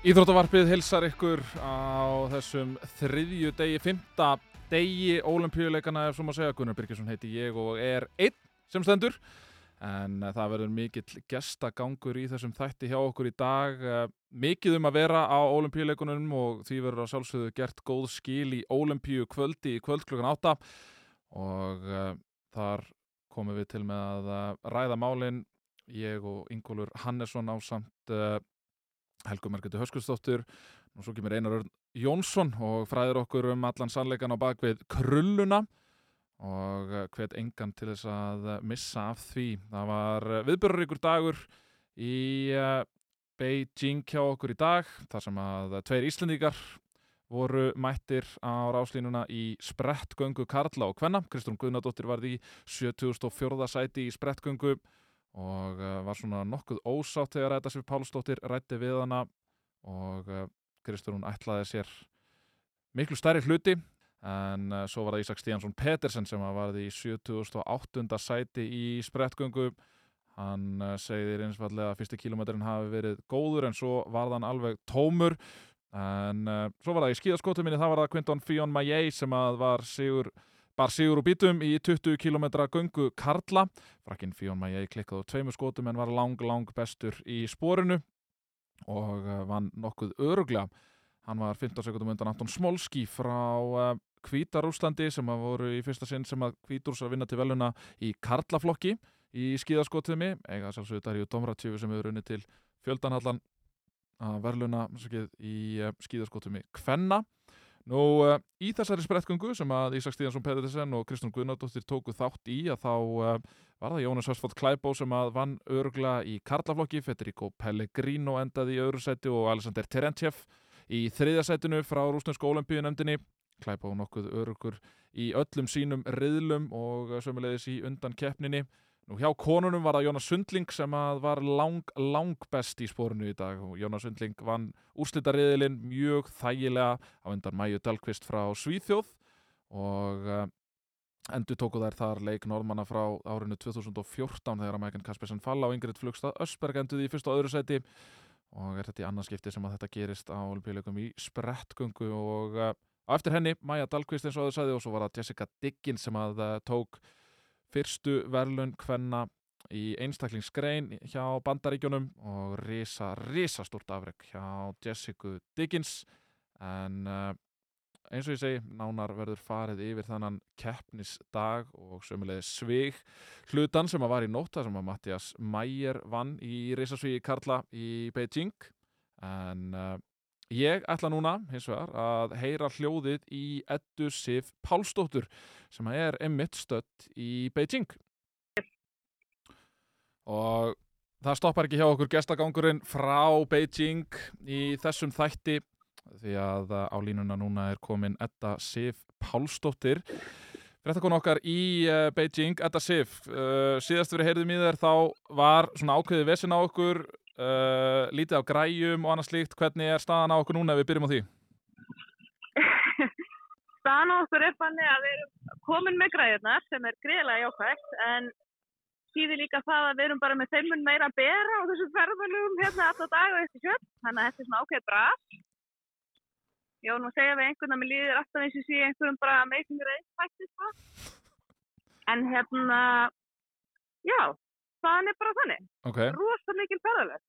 Íþróttavarpið hilsar ykkur á þessum þriðju degi, fymta degi ólimpíuleikana ef svo má segja. Gunnar Birkesson heiti ég og er einn sem stendur. En eh, það verður mikill gestagangur í þessum þætti hjá okkur í dag. Eh, Mikið um að vera á ólimpíuleikunum og því verður á sjálfsögðu gert góð skil í ólimpíu kvöldi í kvöld klukkan átta. Og uh, þar komum við til með að ræða málinn. Ég og Ingólfur Hannesson á samt Helgu Margreði Höskustóttur og svo kemur Einar Örn Jónsson og fræðir okkur um allan sannleikan á bakvið krulluna og eh, hvet engan til þess að eh, missa af því. Það var viðbörðuríkur dagur í uh, Beijing hjá okkur í dag þar sem að tveir Íslendíkar voru mættir á ráslínuna í sprettgöngu Karla og Kvenna. Kristrún Guðnadóttir var í 74. sæti í sprettgöngu og uh, var svona nokkuð ósátt þegar þetta sem Pálsdóttir rætti við hana og uh, Kristrún ætlaði sér miklu stærri hluti en uh, svo var það Ísak Stíhansson Petersen sem var í 78. sæti í sprettgöngu hann segir einsfallega að fyrsti kilómetrin hafi verið góður en svo var þann alveg tómur en svo var það í skíðaskotum minni það var það Quinton Fionn Maillet sem var sigur bar sigur úr bítum í 20 km göngu Karla. Frakkin Fionn Maillet klikkaði á tveimu skotum en var lang, lang bestur í sporinu og uh, vann nokkuð öruglega. Hann var 15 sekundum undan Anton Smolski frá Kvítarúslandi sem að voru í fyrsta sinn sem að Kvítúrs að vinna til veluna í Karlaflokki í skíðaskotiðmi. Ega sjálfsögur Darju Domratjöfu sem hefur unni til fjöldanhallan að verluna í uh, skíðaskotiðmi Kvenna. Nú, uh, í þessari sprettgöngu sem að Ísak Stíðansson Pedersen og Kristján Guðnardóttir tóku þátt í að þá uh, var það Jónas Hörsfótt Klæbó sem að vann örgla í Karlaflokki, Federico Pellegrino endaði í öðru seti og Alexander Terentjev í þriðja setinu frá Rúsnensku olimpíunemdini. Klæbó nokkuð örgur í öllum sínum riðlum og sömulegis í undan keppninni. Nú hjá konunum var það Jónas Sundling sem var lang, lang best í spórinu í dag. Jónas Sundling vann úrslitariðilinn mjög þægilega á undan Mæju Dalqvist frá Svíþjóð. Og uh, endur tóku þær þar leik norðmanna frá árinu 2014 þegar að Mækinn Kaspersen falla á Ingrid Flugstad Ösberg enduði í fyrsta og öðru seti og er þetta í annarskipti sem að þetta gerist á olimpíuleikum í sprettgöngu. Og uh, á eftir henni Mæja Dalqvist eins og öðru seti og svo var það Jessica Diggins sem að uh, tók fyrstu verðlun hvenna í einstaklingsgrein hjá bandaríkjunum og risa, risa stort afreg hjá Jessica Diggins en uh, eins og ég segi, nánar verður farið yfir þannan keppnisdag og sömulegði svig hlutan sem að var í nótta sem að Mattias Mæger vann í risasvíi Karla í Beijing. En uh, Ég ætla núna, hins vegar, að heyra hljóðið í Eddu Sif Pálsdóttur sem er emitt stött í Beijing. Og það stoppar ekki hjá okkur gestagangurinn frá Beijing í þessum þætti því að á línuna núna er komin Edda Sif Pálsdóttir. Frettakon okkar í uh, Beijing, Edda Sif, uh, síðast við heyrðum í þér þá var svona ákveðið vesin á okkur, uh, lítið á græjum og annað slíkt. Hvernig er staðan á okkur núna ef við byrjum á því? staðan á okkur er fannig að við erum komin með græjurnar sem er greiðlega jákvægt en síður líka það að við erum bara með þeimun meira að bera og þessum ferðalugum hérna alltaf dag og eftir kjöld. Þannig að þetta er svona ákveð brast. Já, nú segja við einhvern að mér líður alltaf eins og sé einhverjum bara amazing race fættist það. En hérna, já, það er bara þannig. Ok. Rósa mikil ferðaleg.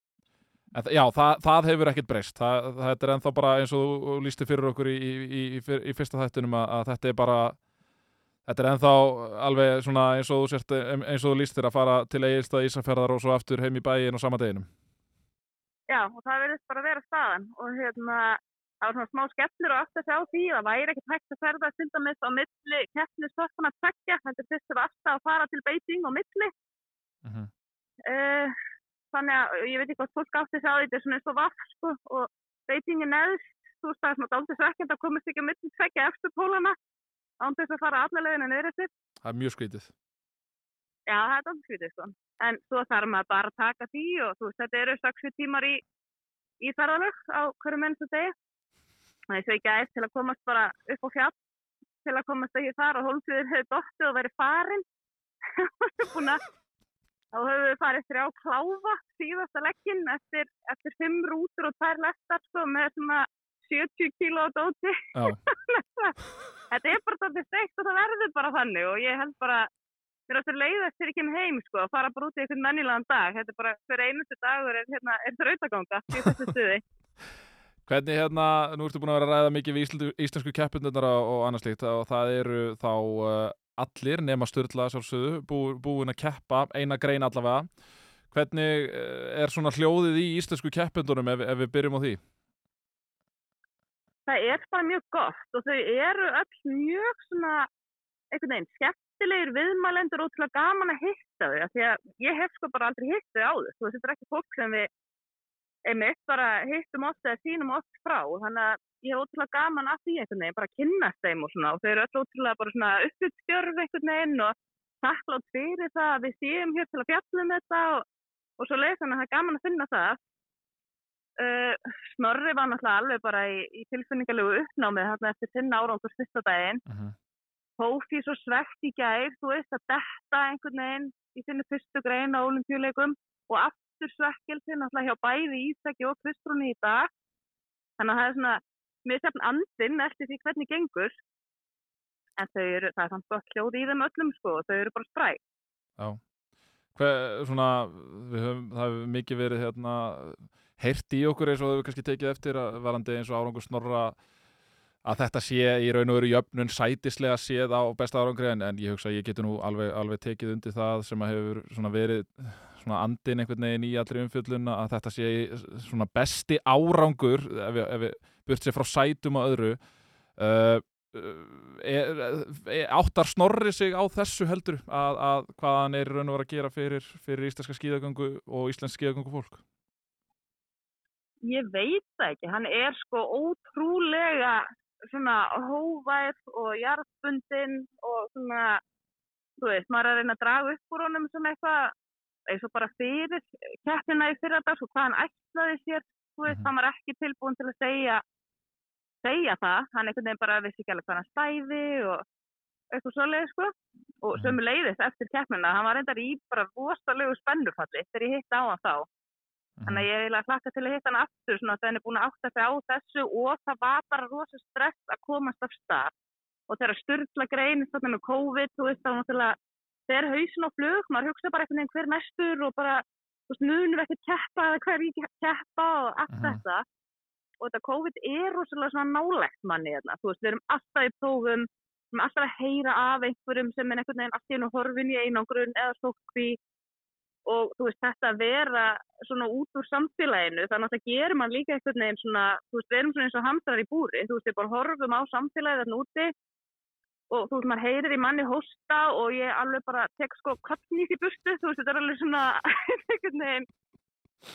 En, já, það, það hefur ekkert breyst. Það, þetta er ennþá bara eins og þú lísti fyrir okkur í, í, í, í fyrsta þættunum að, að þetta er bara, þetta er ennþá alveg svona eins og þú sért, eins og þú lístir að fara til eigilstað Ísafjörðar og svo aftur heim í bæin og sama deginum. Já, og það verðist bara að vera staðan og hérna, það var svona smá skellur og aftur að sjá því það væri ekkert hægt að ferða stundamist á milli keppnisstokkuna að tvekja þetta er fyrst að aftur að fara til Beijing og milli Uh -huh. uh, þannig að ég veit ekki hvað fólk átti að sjá þetta er svona eins og vaff sko, og Beijing er neðst. Þú veist það er svona dálítið svekkjand að komast ekki að milli tvekja eftir pólana án þess að fara allavegina niður eftir. Það er mjög skrítið. Já, það er dálítið skrítið sko. En svo þarf maður bara að taka því og þú veist þetta eru 60 tímar í, í ferðalög á hverju menn sem segja þannig svo ekki aðeins til að komast bara upp á fjall til að komast ekki þar og hólfsviður hefur dóttið og verið farin. Búin að Þá höfum við farið þrjá kláfa síðasta legginn eftir, eftir fimm rútur og tvær lestar sko með svona 70 kíló á dóti. Þetta er bara þetta steikt og það verður bara þannig og ég held bara mér áttur leiðast þegar ég kem heim sko að fara bara út í einhvern mennilegan dag. Þetta er bara hver einustu dagur er, hérna, er þrautaganga í þessu stuði. hvernig hérna, nú ertu búin að vera að ræða mikið við íslensku, keppundundar og annað slíkt og það eru þá uh, allir nema Sturla sjálfsögðu bú, búin að keppa, eina grein allavega. Hvernig uh, er svona hljóðið í íslensku keppundunum ef, ef við byrjum á því? það er bara mjög gott og þau eru öll mjög svona einhvern veginn skemmtilegir viðmælendur og til að gaman að hitta þau því að ég hef sko bara aldrei hitt þau áður þú veist þetta er ekki fólk sem við einmitt bara hittum oft eða sínum oft frá þannig að ég er ótrúlega gaman að því einhvern veginn bara að kynnast þeim og svona og þau eru öll ótrúlega bara svona upputstjörf einhvern veginn og takklátt fyrir það að við séum hér til að fjallum þetta og, og svo leið þannig að það er gaman að finna það Uh, Snorri var náttúrulega alveg bara í, í tilfinningalegu uppnámið þarna eftir sinna árangur fyrsta daginn. Uh -huh. Hófi svo svegt í gær, þú veist, að detta einhvern veginn í sinni fyrstu grein á olimpíuleikum og aftur svekkelsi náttúrulega hjá bæði Ísaki og Kristrúni í dag. Þannig að það er svona, sefn andinn eftir því hvernig gengur. En þau eru, það er samt gott hljóð í þeim öllum sko, þau eru bara spræk. Já. Hver, svona, höfum, það hefur mikið verið hérna heyrt í okkur eins og þau kannski tekið eftir að varandi eins og árangur snorra að þetta sé í raun og veru jöfnun sætislega séð á besta árangri en, en ég hugsa að ég getur nú alveg, alveg tekið undir það sem að hefur svona verið svona andin einhvern veginn í allri umfjöllun að þetta sé svona besti árangur ef við burt sér frá sætum og öðru uh, er, er, áttar snorri sig á þessu heldur að, að hvað hann er raun og veru að gera fyrir, fyrir íslenska skíðagöngu og íslensk skíðagöngu fólk Ég veit það ekki, hann er sko ótrúlega svona hóvær og jarðbundin og svona, þú veist, maður er að reyna að draga upp úr honum sem eitthvað, eins og bara fyrir keppina í fyrra dag, svo hvað hann ætlaði sér, þú veist, Mhm. hann var ekki tilbúin til að segja, segja það, hann einhvern veginn bara vissi ekki alveg hvað hann stæði og eitthvað svoleið, sko, og Mhm. sömu leiðist eftir keppina, hann var reyndar í bara vosalegu spennufalli þegar ég hitt á hann þá. Þannig að ég er hlakka til að hitta hann aftur svona þegar hann er búin að átta sig á þessu og það var bara rosa stress að komast af stað. Og þegar styrla greinist þarna með COVID, þú veist, náttúrulega þegar hausin á flug, maður hugsa bara einhvern veginn hver næstur og bara, þú veist, munum við ekki keppa eða hver ekki keppa og allt Mhm. þetta. Og þetta COVID er rosalega svona nálegt manni hérna, þú veist, við erum alltaf í prófum, við erum alltaf að heyra af einhverjum sem er einhvern veginn allt í einu horfin í einangrun eða stókví og þú veist þetta að vera svona út úr samfélaginu þannig að það gerir mann líka einhvern veginn svona þú veist við erum svona eins og hamstrar í búri. Þú veist við bara horfum á samfélagið þarna úti og þú veist maður heyrir í manni hósta og ég alveg bara tek sko kappnýtt í burtu. Þú veist þetta er alveg svona einhvern veginn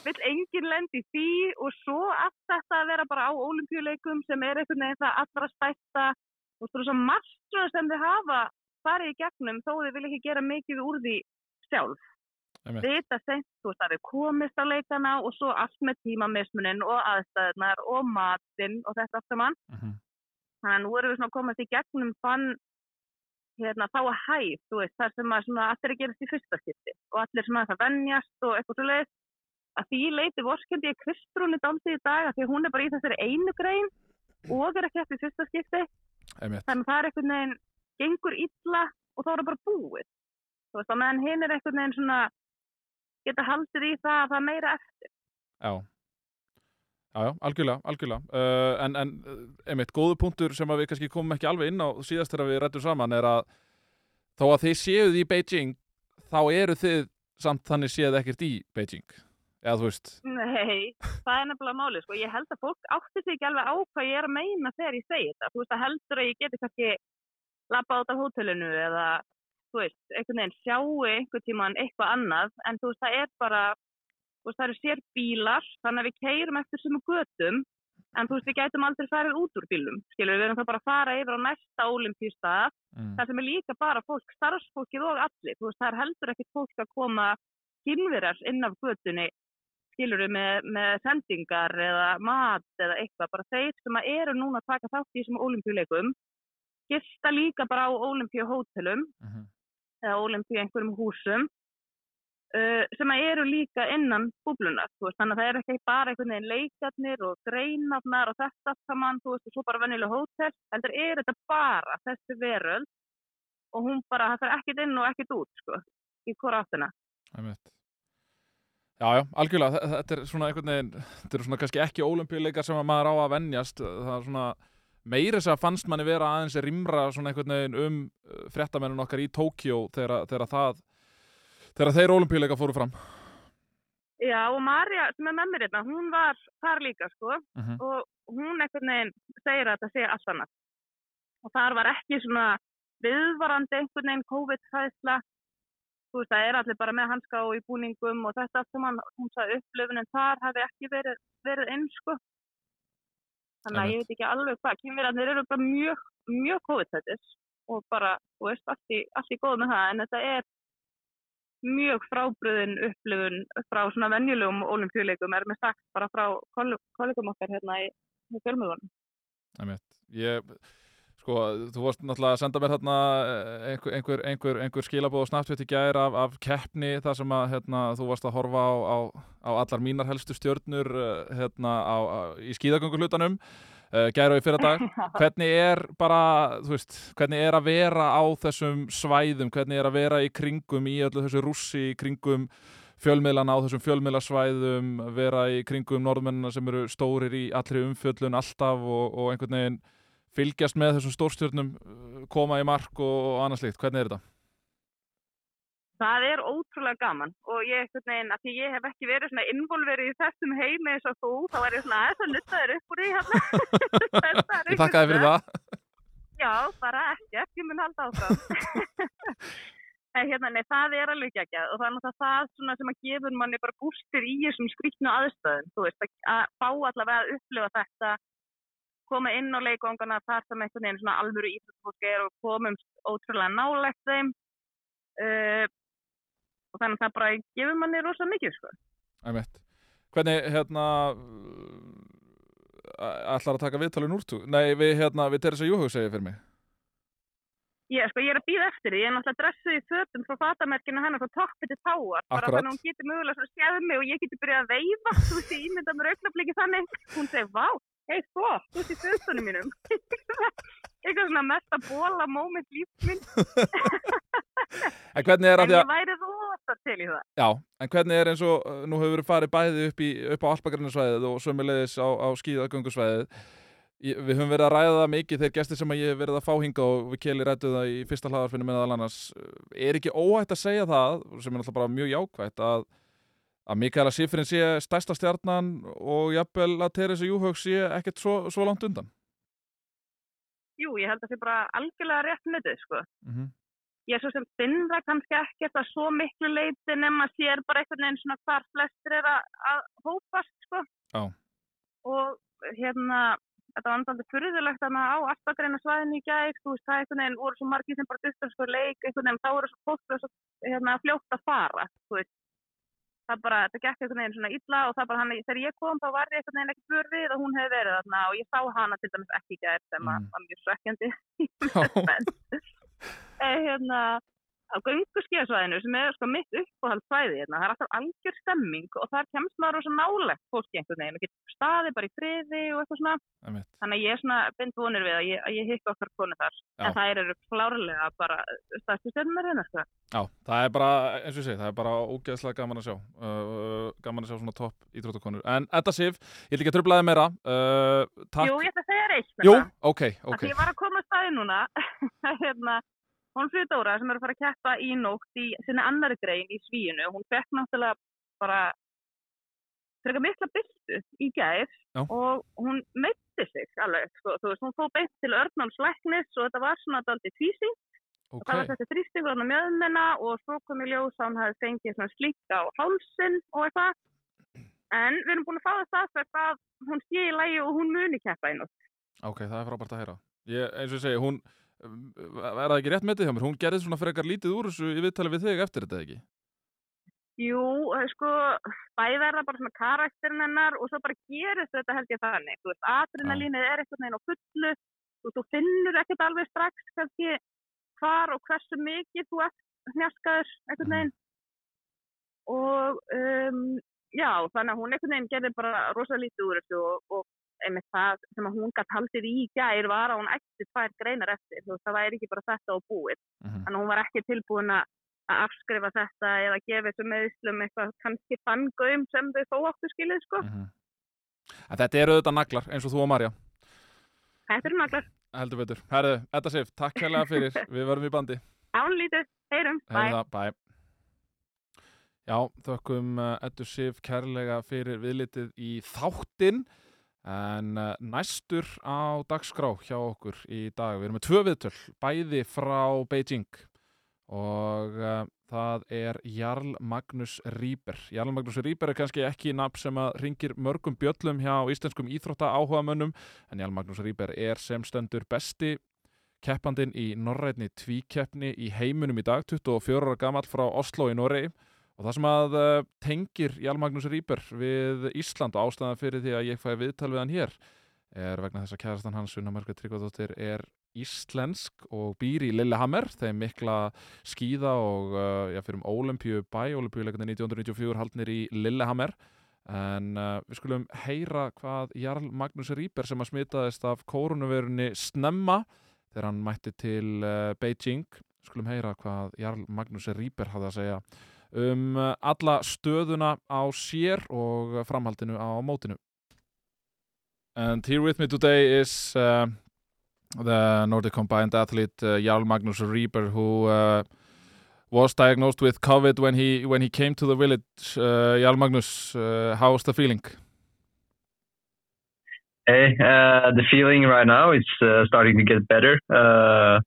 vill engin lend í því og svo allt þetta að vera bara á olimpíuleikum sem er einhvern veginn það allra stæsta og svo margt sem þið hafa farið í gegnum þó þið vil ekki gera mikið úr því sjálf vita seint, þú veist, að við komist á leikana og svo allt með tímamismunin og aðstæðunar og matinn og þetta allt saman. Mhm. Þannig að nú erum við svona að komast í gegnum þann hérna, þá að hæð, þú veist, þar sem að allir er að gerast í fyrsta skipti og allir svona það vennjast og eitthvað svo leiðist. Að því leiti vorkendi ég Kristrúni dálítið í dag að því að hún er bara í þessari einu grein og er ekki eftir fyrsta skipti. Einmitt. Þannig að það er einhvern veginn gengur illa og þá er það bara búið. Þú veist, að meðan hinn er einhvern veginn svona geta haldið í það að það meira eftir. Já. Já, já, algjörlega, algjörlega. Uh, en, en uh, einmitt, góðu punktur sem að við kannski komum ekki alveg inn á síðast þegar við rættum saman er að þó að þið séuð í Beijing þá eru þið samt þannig séð ekkert í Beijing. Eða þú veist, Nei, það er nefnilega málið, sko. Ég held að fólk átti sig ekki alveg á hvað ég er að meina þegar ég segi þetta. Þú veist, að heldur að ég geti kannski lappa át af hótelinu eða, þú veist, einhvern veginn sjáu einhvern tíman eitthvað annað, en þú veist, það er bara, veist, það eru sér bílar, þannig að við keirum eftir sem götum, en þú veist, við gætum aldrei farið út úr bílum, skilur, við erum það bara að fara yfir á næsta olimpíustað, mm, það sem er líka bara fólk, starfsfólkið og allir, þú veist, það er heldur ekkert fólk að koma kynverar inn af götunni skilur við með, með sendingar eða mat eða eitthvað, bara þeir sem eru núna að taka þátt í þessum olimpíuleikum gista líka bara á olimpíuhótelum mhm, eða olimpíu einhverjum húsum uh, sem eru líka innan búblunar, veist, þannig að það er ekki bara einhvern veginn leikarnir og greinarnar og þetta saman, þú veist, og svo bara venjuleg hótel, heldur er þetta bara þessi veröld og hún bara, það fer ekkit inn og ekkit út, sko, í hvora áttina. Einmitt. Já, já, algjörlega, Þe- þetta er svona einhvern veginn, þetta eru svona kannski ekki ólimpíuleikar sem að maður á að venjast, það er svona meira þess að fannst manni vera aðeins rýmra svona einhvern veginn um uh, fréttamennun okkar í Tókjó þegar, þegar það, þegar þeir ólimpíuleikar fóru fram. Já, og Marja, sem er með mér hérna, hún var þar líka, sko, Mhm. og hún einhvern veginn segir að þetta sé allt annað. Og þar var ekki svona viðvarandi einhvern veginn COVID-hæðsla. Þú veist, það er allir bara með hanska og í búningum og þetta allt saman, hún sagði upplöfunin þar hafi ekki verið, verið einn, sko. Þannig að ég veit ekki alveg hvað, kynverðarnir eru bara mjög, mjög COVID-hættis og bara, þú veist, allt í, í góð með það, en þetta er mjög frábriðin upplifun frá svona venjulegum olimpíuleikum er með sagt bara frá koll- kollegum okkar hérna í, í fjölmjögunum. Einmitt. Ég, sko, þú varst náttúrulega að senda mér þarna eh, einhver, einhver, einhver, einhver skilabóð og snabbt í gær af, af keppni þar sem að hérna, þú varst að horfa á, á, á allar mínar helstu stjörnur eh, hérna, á, á, í skíðagönguhlutanum uh, gær og í fyrra dag. Hvernig er bara, þú veist, hvernig er að vera á þessum svæðum, hvernig er að vera í kringum í öllu þessu rússi, í kringum fjölmiðlana á þessum fjölmiðlasvæðum, vera í kringum norðmennina sem eru stórir í allri umfjöllun alltaf og, og einhvern veginn fylgjast með þessum stórstjörnum, uh, koma í mark og, annað slíkt. Hvernig er þetta? Það er ótrúlega gaman og ég veginn, að því ég hef ekki verið svona involverið í þessum heimi eins og þú, þá er ég svona að nutta þér upp úr því hérna. Ég þakka þér fyrir það. Já, bara ekki, ekki mun halda áfram. en hérna, nei, það er alveg ekki og það er náttúrulega það svona sem að gefur manni bara bústir í þessum skrýtnu aðstöðum, þú veist, að- að fá allavega að upplifa þetta, koma inn á leikongana þar sem einhvern veginn svona alvöru íþjóðfólk er og komum ótrúlega nálægt þeim uh, og þannig að það bara gefur manni rosa mikið, sko. Æmitt. Hvernig, hérna, ætlar að taka viðtalin úrtú? Nei, við, hérna, við Teresa Júhug segja fyrir mig. Ég, sko, ég er að býða eftir því, ég er náttúrulega dressuð í fötum frá fatamerkinu hennar frá toppi til táar, bara þannig að hún getur mögulega svona séð mig og ég getur byrjað að veifa, þú veist, ég ímynda mér augnabliki þannig, hún segir, vá, hei, svo, þú veist í fötunum mínum, eitthvað svona mesta bóla moment lífsminn, En hvernig er að en því að, ég væri rosa til í það. já, en hvernig er eins og, uh, nú hefur verið farið bæði upp, í, upp á Alpagrinnarsvæðið og sömulegis á, á skíðagöngusvæðið. Við höfum verið að ræða það mikið þegar gestir sem að ég hef verið að fá hinga og við keli rættu það í fyrsta hlaðarfinni meðal annars. Er ekki óhætt að segja það, sem er náttúrulega bara mjög jákvætt, að, að Mikaela Sifrin sé stærsta stjarnan og jafnvel að Teresa Júhug sé ekkert svo, svo langt undan? Jú, ég held að það sé bara algjörlega rétt myndið, sko. Mm Ég er svo sem finn það kannski ekkert að svo miklu leiti nema sér bara einhvern veginn svona hvar flestir er að, að hópast, sko. Já. Og hérna, þetta var andaldið fyrðulegt þarna á Alpagreina svæðinu í gæk, þú veist, það einhvern veginn voru svo margir sem bara duttar sko leik, einhvern veginn, þá voru svo fólk svo, hérna, fljótt að fara, þú veist. Það bara, þetta gekk einhvern veginn svona illa og það bara hann, þegar ég kom þá var ég einhvern veginn ekki fyrir að hún hefði verið þarna og ég sá hana til dæmis ekki gæk sem Mm. mm. var mjög svekkjandi eh, hérna, á gönguskíðasvæðinu sem er sko mitt uppáhaldsvæði hérna, það er alltaf algjör stemming og þar kemst maður rosa nálægt fólki einhvern veginn. Og getur staði bara í friði og eitthvað svona, einmitt. þannig að ég er svona bind vonir við að ég, ég hikka okkar konu þar. Já. en það eru klárlega bara stærstu stjórnir hérna sko. Já, það er bara, eins og ég segi, það er bara ógeðslega gaman að sjá. Uh, gaman að sjá svona topp íþróttakonur. En Edda Sif, ég vil ekki þið meira. Uh, Jú, ég ætla að segja með Jú, ok, ok fyrir Dóra sem er að fara að keppa í nótt í sinni annari grein í svíinu. Hún fekk náttúrulega bara frekar mikla byrstu í Já. og hún meitti sig alveg, sko, þú veist, hún fóð beint til Örnáns læknis og þetta var svona daldi tvísing og það var þetta þrýstingur á mjöðmina og svo kom í ljós að hún hefði fengið svona slík á hálsin og eitthvað. En við erum búin að fá það staðfært að hún sé í lægi og hún muni keppa í nótt. Ok, það er frábært að heyra. Ég, eins og ég segi, hún er það ekki rétt hjá mér, hún gerði svona frekar lítið úr þessu í viðtali við þig eftir þetta ekki Jú, eh, sko, bæði er það bara svona karakterin hennar og svo bara gerist þetta held ég þannig. Þú veist, adrenalínið er einhvern veginn á fullu, þú, þú finnur ekkert alveg strax kannski hvar og hversu mikið þú ert hnjaskaður einhvern veginn. og um, já, þannig að hún einhvern veginn gerði bara rosa lítið úr þessu og, og einmitt það sem hún gætt haldið í gær var að hún ætti tvær greinar eftir, þú veist, það væri ekki bara þetta og búið, -hmm. þannig að hún var ekki tilbúin að afskrifa þetta eða gefa þessu meðslum eitthvað kannski fangauðum sem þau þó áttu skilið sko. Mm -hmm. Þetta eru auðvitað naglar eins og þú og Marja. Þetta eru naglar. Heldur betur. Herðu, Edda Sif, takk kærlega fyrir. Við verum í bandi. Ánlítið, heyrum, bæ. Hefða, bæ. Já, þökkum uh, Eddu Sif kærlega fyrir viðlitið í þáttinn. En uh, næstur á dagskrá hjá okkur í dag. Við erum með tvö viðtöl, bæði frá Beijing og uh, það er Jarl Magnús Rýber. Jarl Magnús Rýber er kannski ekki nafn sem að ringir mörgum bjöllum hjá íslenskum íþrótta áhugamönnum en Jarl Magnús Rýber er sem stendur besti keppandinn í norrætni tvíkeppni í heiminum í dag, 24 ára gammal frá Oslo í Noregi og það sem að uh, tengir Jarl Magnús Rýber við Ísland og ástæðan fyrir því að ég fæ viðtal við hann hér er vegna þess að kærastan hans Sunna Margrét Tryggvadóttir er íslensk og býr í Lillehammer þeim mikla skíða og uh, já, fyrir um Ólimpíu bæ, Ólimpíuleikandi 1994 haldnir í Lillehammer. En uh, við skulum heyra hvað Jarl Magnús Rýber sem að smitaðist af koronavirunni snemma þegar hann mætti til Beijing skulum heyra hvað Jarl Magnús Rýber hafði að segja um uh, alla stöðuna á sér og framhaldinu á mótinu And here with me today is uh, the Nordic combined athlete uh, Jarl Magnus Rieber, who uh, was diagnosed with COVID when he when he came to the village. Uh, Jarl Magnus, uh, how's the feeling? Hey, uh, the feeling right now is uh, starting to get better. Uh,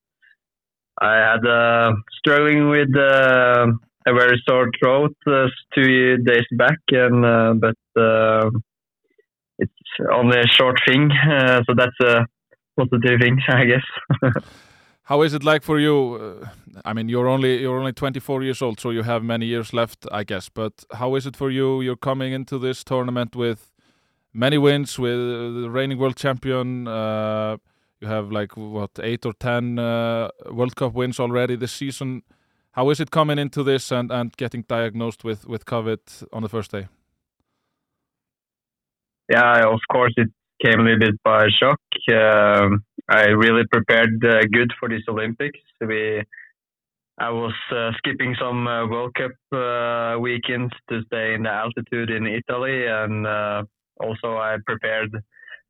I had uh, struggling with uh, a very sore throat uh, two days back, and uh, but uh, it's only a short thing, so that's a positive thing, I guess. How is it like for you? I mean, you're only you're only 24 years old, so you have many years left, I guess. But how is it for you? You're coming into this tournament with many wins, with the reigning world champion. Uh, you have like what eight or ten uh, World Cup wins already this season. How is it coming into this and, and getting diagnosed with with COVID on the first day? yeah, of course, it came a little bit by shock. Um, I really prepared uh, good for this Olympics. We, I was uh, skipping some uh, World Cup uh, weekends to stay in the altitude in Italy, and uh, also I prepared a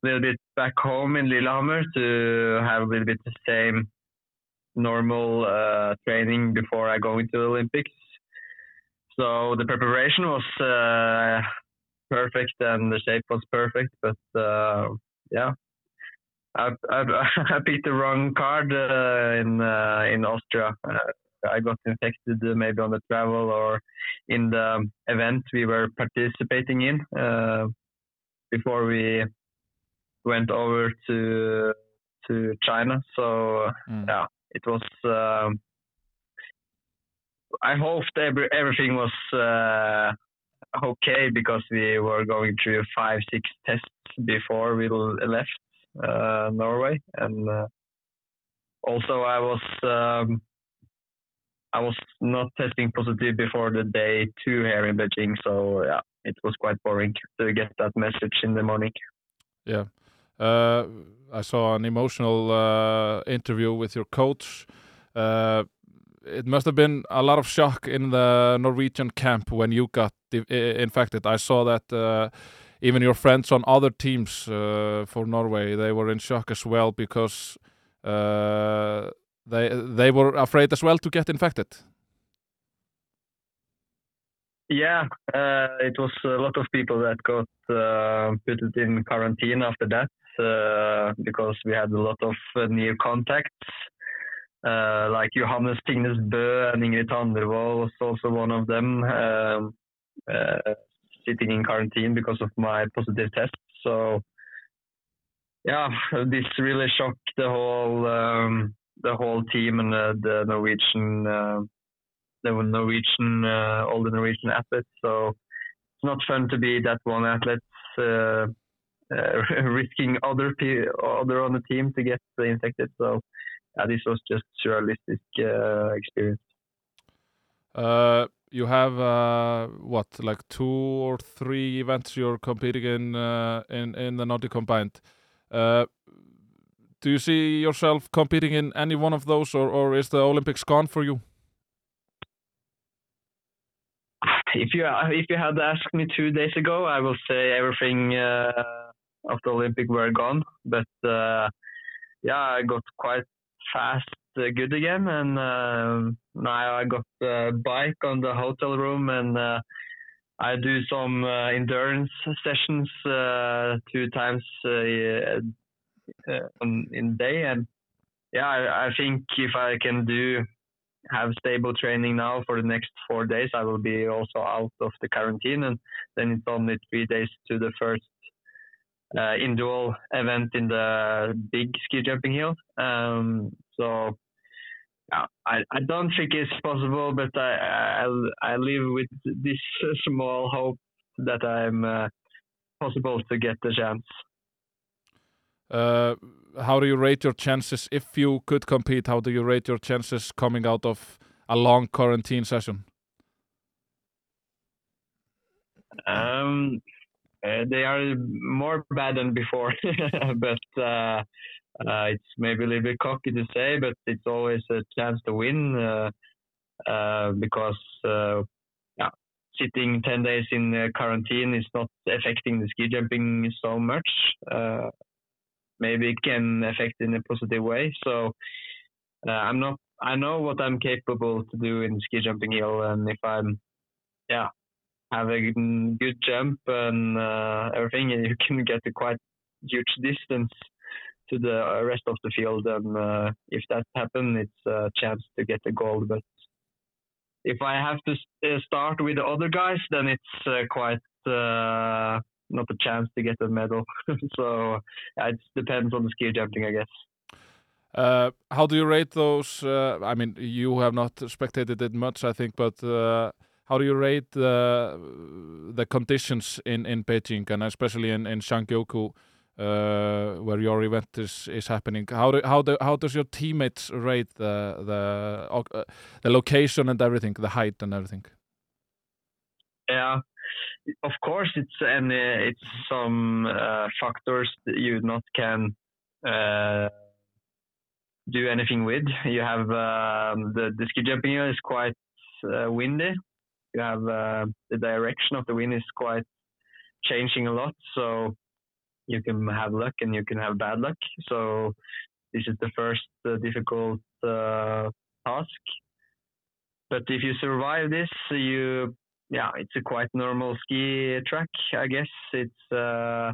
little bit back home in Lillehammer to have a little bit the same normal uh, training before I go into the Olympics. So the preparation was uh, perfect and the shape was perfect, but uh, yeah, I, I, I picked the wrong card uh, in uh, in Austria. Uh, I got infected uh, maybe on the travel or in the event we were participating in uh, before we went over to to China. So Mm. yeah, it was. Um, I hoped every, everything was uh, okay because we were going through five, six tests before we left uh, Norway, and uh, also I was um, I was not testing positive before the day two here in Beijing, so yeah, it was quite boring to get that message in the morning. Yeah. Uh, I saw an emotional uh, interview with your coach. Uh, it must have been a lot of shock in the Norwegian camp when you got infected. I saw that uh, even your friends on other teams uh, for Norway they were in shock as well because they they were afraid as well to get infected. Yeah, uh, it was a lot of people that got uh, put in quarantine after that because we had a lot of uh, near contacts. Uh, like Johannes Tingnes Bø and Ingrid Tandrevold was also one of them um, uh, sitting in quarantine because of my positive test. So, yeah, this really shocked the whole um, the whole team and uh, the Norwegian. Uh, the Norwegian, uh, all the Norwegian athletes. So it's not fun to be that one athlete uh, risking other pe- other on the team to get infected. So yeah, this was just surrealistic uh, experience. Uh, you have uh, what, like two or three events you're competing in uh, in in the Nordic combined. Uh, do you see yourself competing in any one of those, or, or is the Olympics gone for you? If you if you had asked me two days ago, I will say everything uh, the Olympic were gone. But uh, yeah, I got quite fast uh, good again, and uh, now I got a bike on the hotel room, and uh, I do some uh, endurance sessions two times in day, and yeah, I, I think if I can do have stable training now for the next four days, I will be also out of the quarantine, and then it's only three days to the first uh, indoor event in the big ski jumping hill. Um, so yeah, I, I don't think it's possible, but I, I, I live with this small hope that I'm uh, possible to get the chance. Uh, how do you rate your chances if you could compete? How do you rate your chances coming out of a long quarantine session? Um, uh, they are more bad than before, but uh, uh, it's maybe a little bit cocky to say, but it's always a chance to win uh, uh, because yeah, sitting 10 days in quarantine is not affecting the ski jumping so much maybe it can affect in a positive way. So I'm not. I know what I'm capable to do in ski jumping hill, and if I'm, yeah, have a good jump and uh, everything, and you can get a quite huge distance to the rest of the field. And uh, if that happens, it's a chance to get a gold. But if I have to uh, start with the other guys, then it's uh, quite uh, not a chance to get a medal. so it depends on the ski jumping, I guess. Uh, how do you rate those? Uh, I mean, you have not spectated it much, I think, but uh, how do you rate the the conditions in in Beijing and especially in in Sangyoku, uh, where your event is is happening? How do how do how does your teammates rate the the uh, the location and everything, the height and everything? Yeah, of course, it's and it's some uh, factors that you not can uh, do anything with. You have um, the the ski jumping is quite uh, windy. You have uh, the direction of the wind is quite changing a lot, so you can have luck and you can have bad luck. So this is the first uh, difficult task. But if you survive this, you yeah, it's a quite normal ski track. I guess it's uh,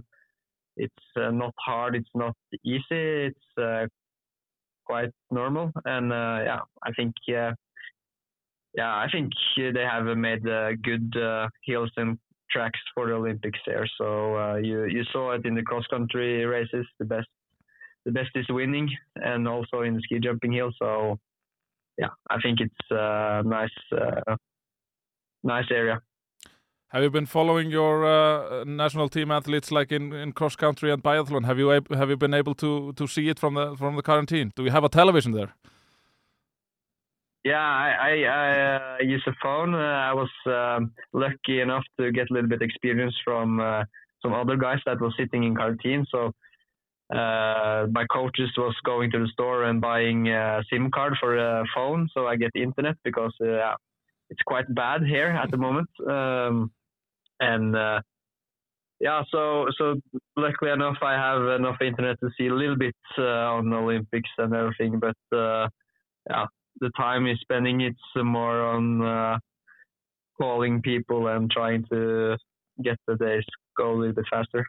it's uh, not hard. It's not easy. It's uh, quite normal, and uh, yeah, I think yeah, I think they have made uh, good uh, hills and tracks for the Olympics there. So you you saw it in the cross country races. The best the best is winning, and also in the ski jumping hill. So yeah, I think it's a nice nice area. Have you been following your uh, national team athletes like in, in cross country and biathlon? Have you have you been able to to see it from the from the quarantine? Do we have a television there? Yeah, I, I, I uh, use a phone. Uh, I was um, lucky enough to get a little bit experience from uh, some other guys that were sitting in quarantine. So uh, my coaches was going to the store and buying a SIM card for a phone, so I get internet because uh, it's quite bad here at the moment. Um, and uh, yeah, so so luckily enough, I have enough internet to see a little bit on Olympics and everything. But yeah, the time is spending it's more on uh, calling people and trying to get the days go a little bit faster.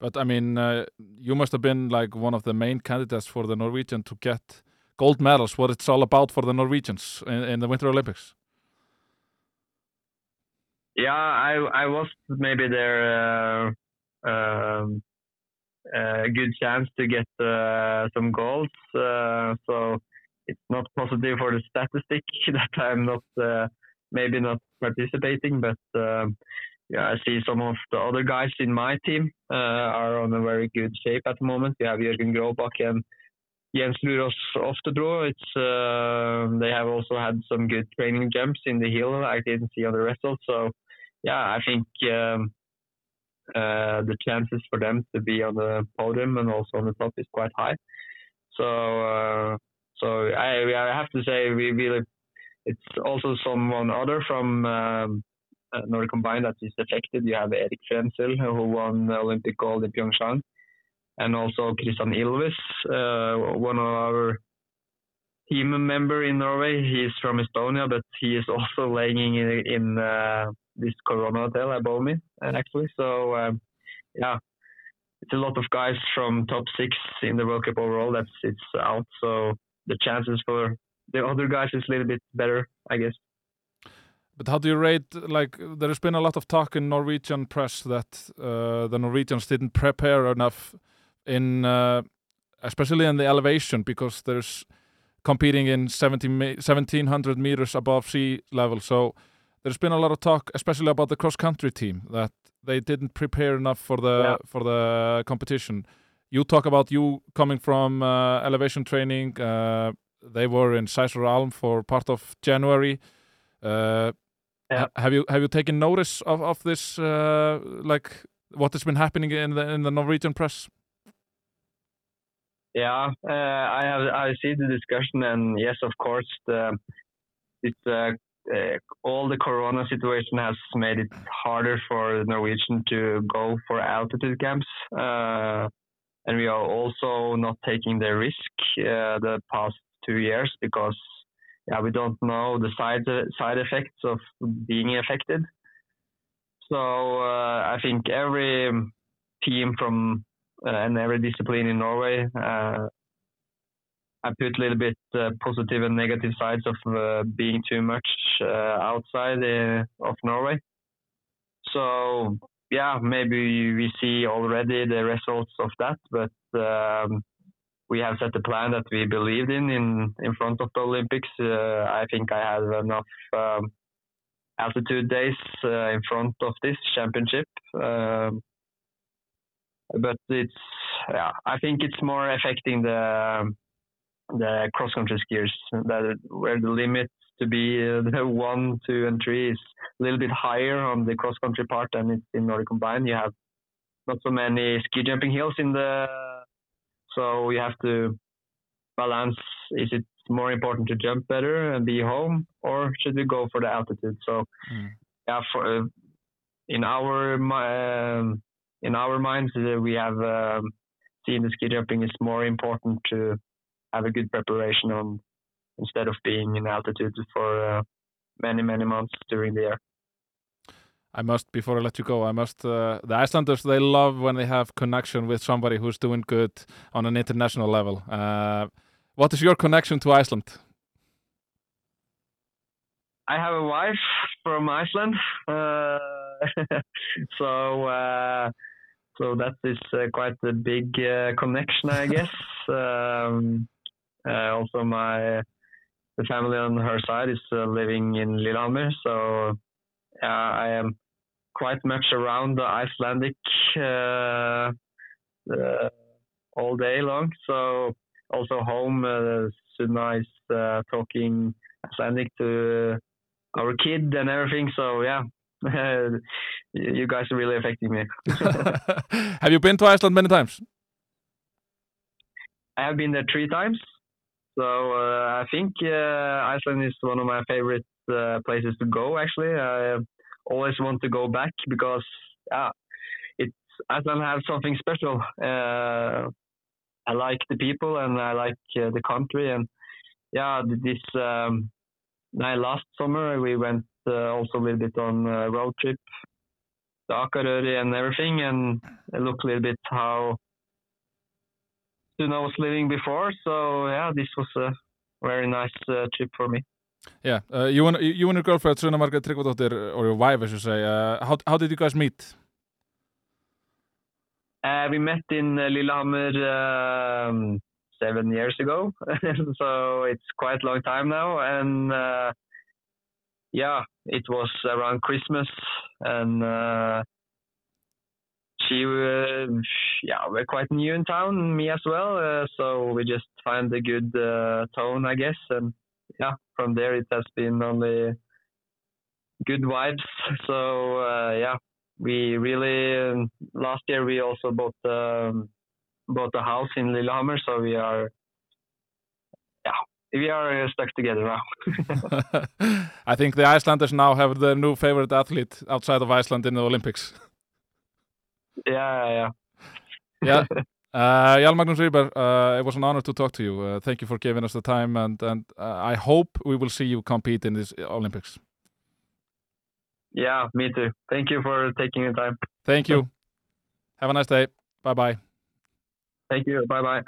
But I mean, uh, you must have been like one of the main candidates for the Norwegian to get gold medals. What it's all about for the Norwegians in, in the Winter Olympics. Yeah, I I was maybe there uh, um, a good chance to get uh, some goals. Uh, so it's not positive for the statistic that I'm not uh, maybe not participating, but um, yeah, I see some of the other guys in my team uh, are on a very good shape at the moment. We have Jürgen Grobak and Jens Luros draw. It's uh, they have also had some good training jumps in the hill. I didn't see on the results. So yeah, I think um, uh, the chances for them to be on the podium and also on the top is quite high. So uh, so I I have to say we really it's also someone other from um, uh, Nordic Combined that is affected. You have Erik Frenzel who won the Olympic gold in Pyeongchang, and also Christian Ilves, uh, one of our team member in Norway. He's from Estonia, but he is also laying in, in uh, this Corona hotel above me, actually. So um, yeah, it's a lot of guys from top six in the World Cup overall that's it's out. So the chances for the other guys is a little bit better, I guess. But how do you rate? Like, there has been a lot of talk in Norwegian press that uh, the Norwegians didn't prepare enough in, uh, especially in the elevation, because there's competing in 17, 1700 meters above sea level. So there's been a lot of talk, especially about the cross country team, that they didn't prepare enough for the yeah. for the competition. You talk about you coming from uh, elevation training. Uh, they were in Sæsur Alm for part of January. Uh, yeah. Have you have you taken notice of of this? Uh, like what has been happening in the in the Norwegian press? Yeah, uh, I have I see the discussion, and yes, of course, the, it's uh, uh, all the Corona situation has made it harder for Norwegian to go for altitude camps, uh, and we are also not taking the risk uh, the past two years because yeah, we don't know the side side effects of being affected. So uh, I think every team from uh, and every discipline in Norway, I put a little bit uh, positive and negative sides of uh, being too much uh, outside of Norway. So yeah, maybe we see already the results of that, but um, we have set a plan that we believed in in, in front of the Olympics. Uh, I think I have enough um, altitude days uh, in front of this championship. Um, but it's yeah, I think it's more affecting the the cross country skiers that where the limit to be uh, the one, two, and three is a little bit higher on the cross country part than it's in Nordic combined. You have not so many ski jumping hills in the so you have to balance is it more important to jump better and be home or should we go for the altitude so mm. yeah for uh, in our um, in our minds uh, we have um, seen the ski jumping is more important to have a good preparation on instead of being in altitude for uh, many many months during the year I must, before I let you go, I must, uh, the Icelanders, they love when they have connection with somebody who's doing good on an international level. Uh, what is your connection to Iceland? I have a wife from Iceland, uh, so uh, so that is uh, quite a big uh, connection, I guess. um, also, my the family on her side is living in Lillehammer, so I am quite much around the Icelandic uh, uh, all day long. So also home, uh, so nice uh, talking Icelandic to our kid and everything. So yeah, you guys are really affecting me. have you been to Iceland many times? I have been there three times. So uh, I think uh, Iceland is one of my favorite uh, places to go. Actually, I always want to go back because yeah, it's Iceland has something special. I like the people and I like the country and yeah, this um, last summer we went uh, also a little bit on a road trip to Akureyri and everything and I looked a little bit how Suna was living before. So yeah, this was a very nice uh, trip for me. Yeah, uh, you and you and your girlfriend Suna Margaret Tryggvadóttir, or your wife, as you say. Uh, how how did you guys meet? Uh, we met in uh, Lillehammer um, seven years ago, so it's quite a long time now. And uh, yeah, it was around Christmas, and uh, she, uh, yeah, we're quite new in town, me as well. Uh, so we just find a good uh, tone, I guess, and yeah, from there it has been only good vibes. So uh, yeah, we really um, last year we also bought um, bought a house in Lillehammer, so we are yeah we are uh, stuck together now. I think the Icelanders now have the new favorite athlete outside of Iceland in the Olympics. Yeah, yeah. yeah. Uh, Jarl Magnus Rieber, uh, it was an honor to talk to you. Uh, thank you for giving us the time, and and uh, I hope we will see you compete in this Olympics. Yeah, me too. Thank you for taking the time. Thank you. Have a nice day. Bye bye. Thank you. Bye bye.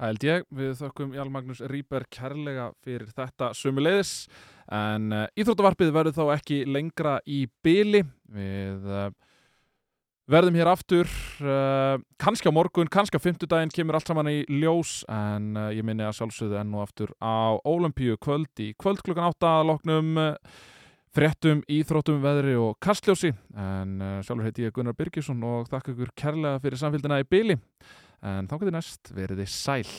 Það held ég, við þökkum Jarl Magnús Rýber kærlega fyrir þetta sumuleiðis en uh, Íþróttavarpið verður þá ekki lengra í byli við uh, verðum hér aftur uh, kannski á morgun, kannski á fymtudaginn kemur allt saman í ljós. En ég minni að sjálfsögðu enn og aftur á Ólimpíu kvöld í kvöld klukkan 8 að loknum fréttum, íþróttum, veðri og kastljósi. En sjálfur heiti ég Gunnar Birgisson og þakka ykkur kærlega fyrir samfélgina í byli en þá getur næst verið þið sæl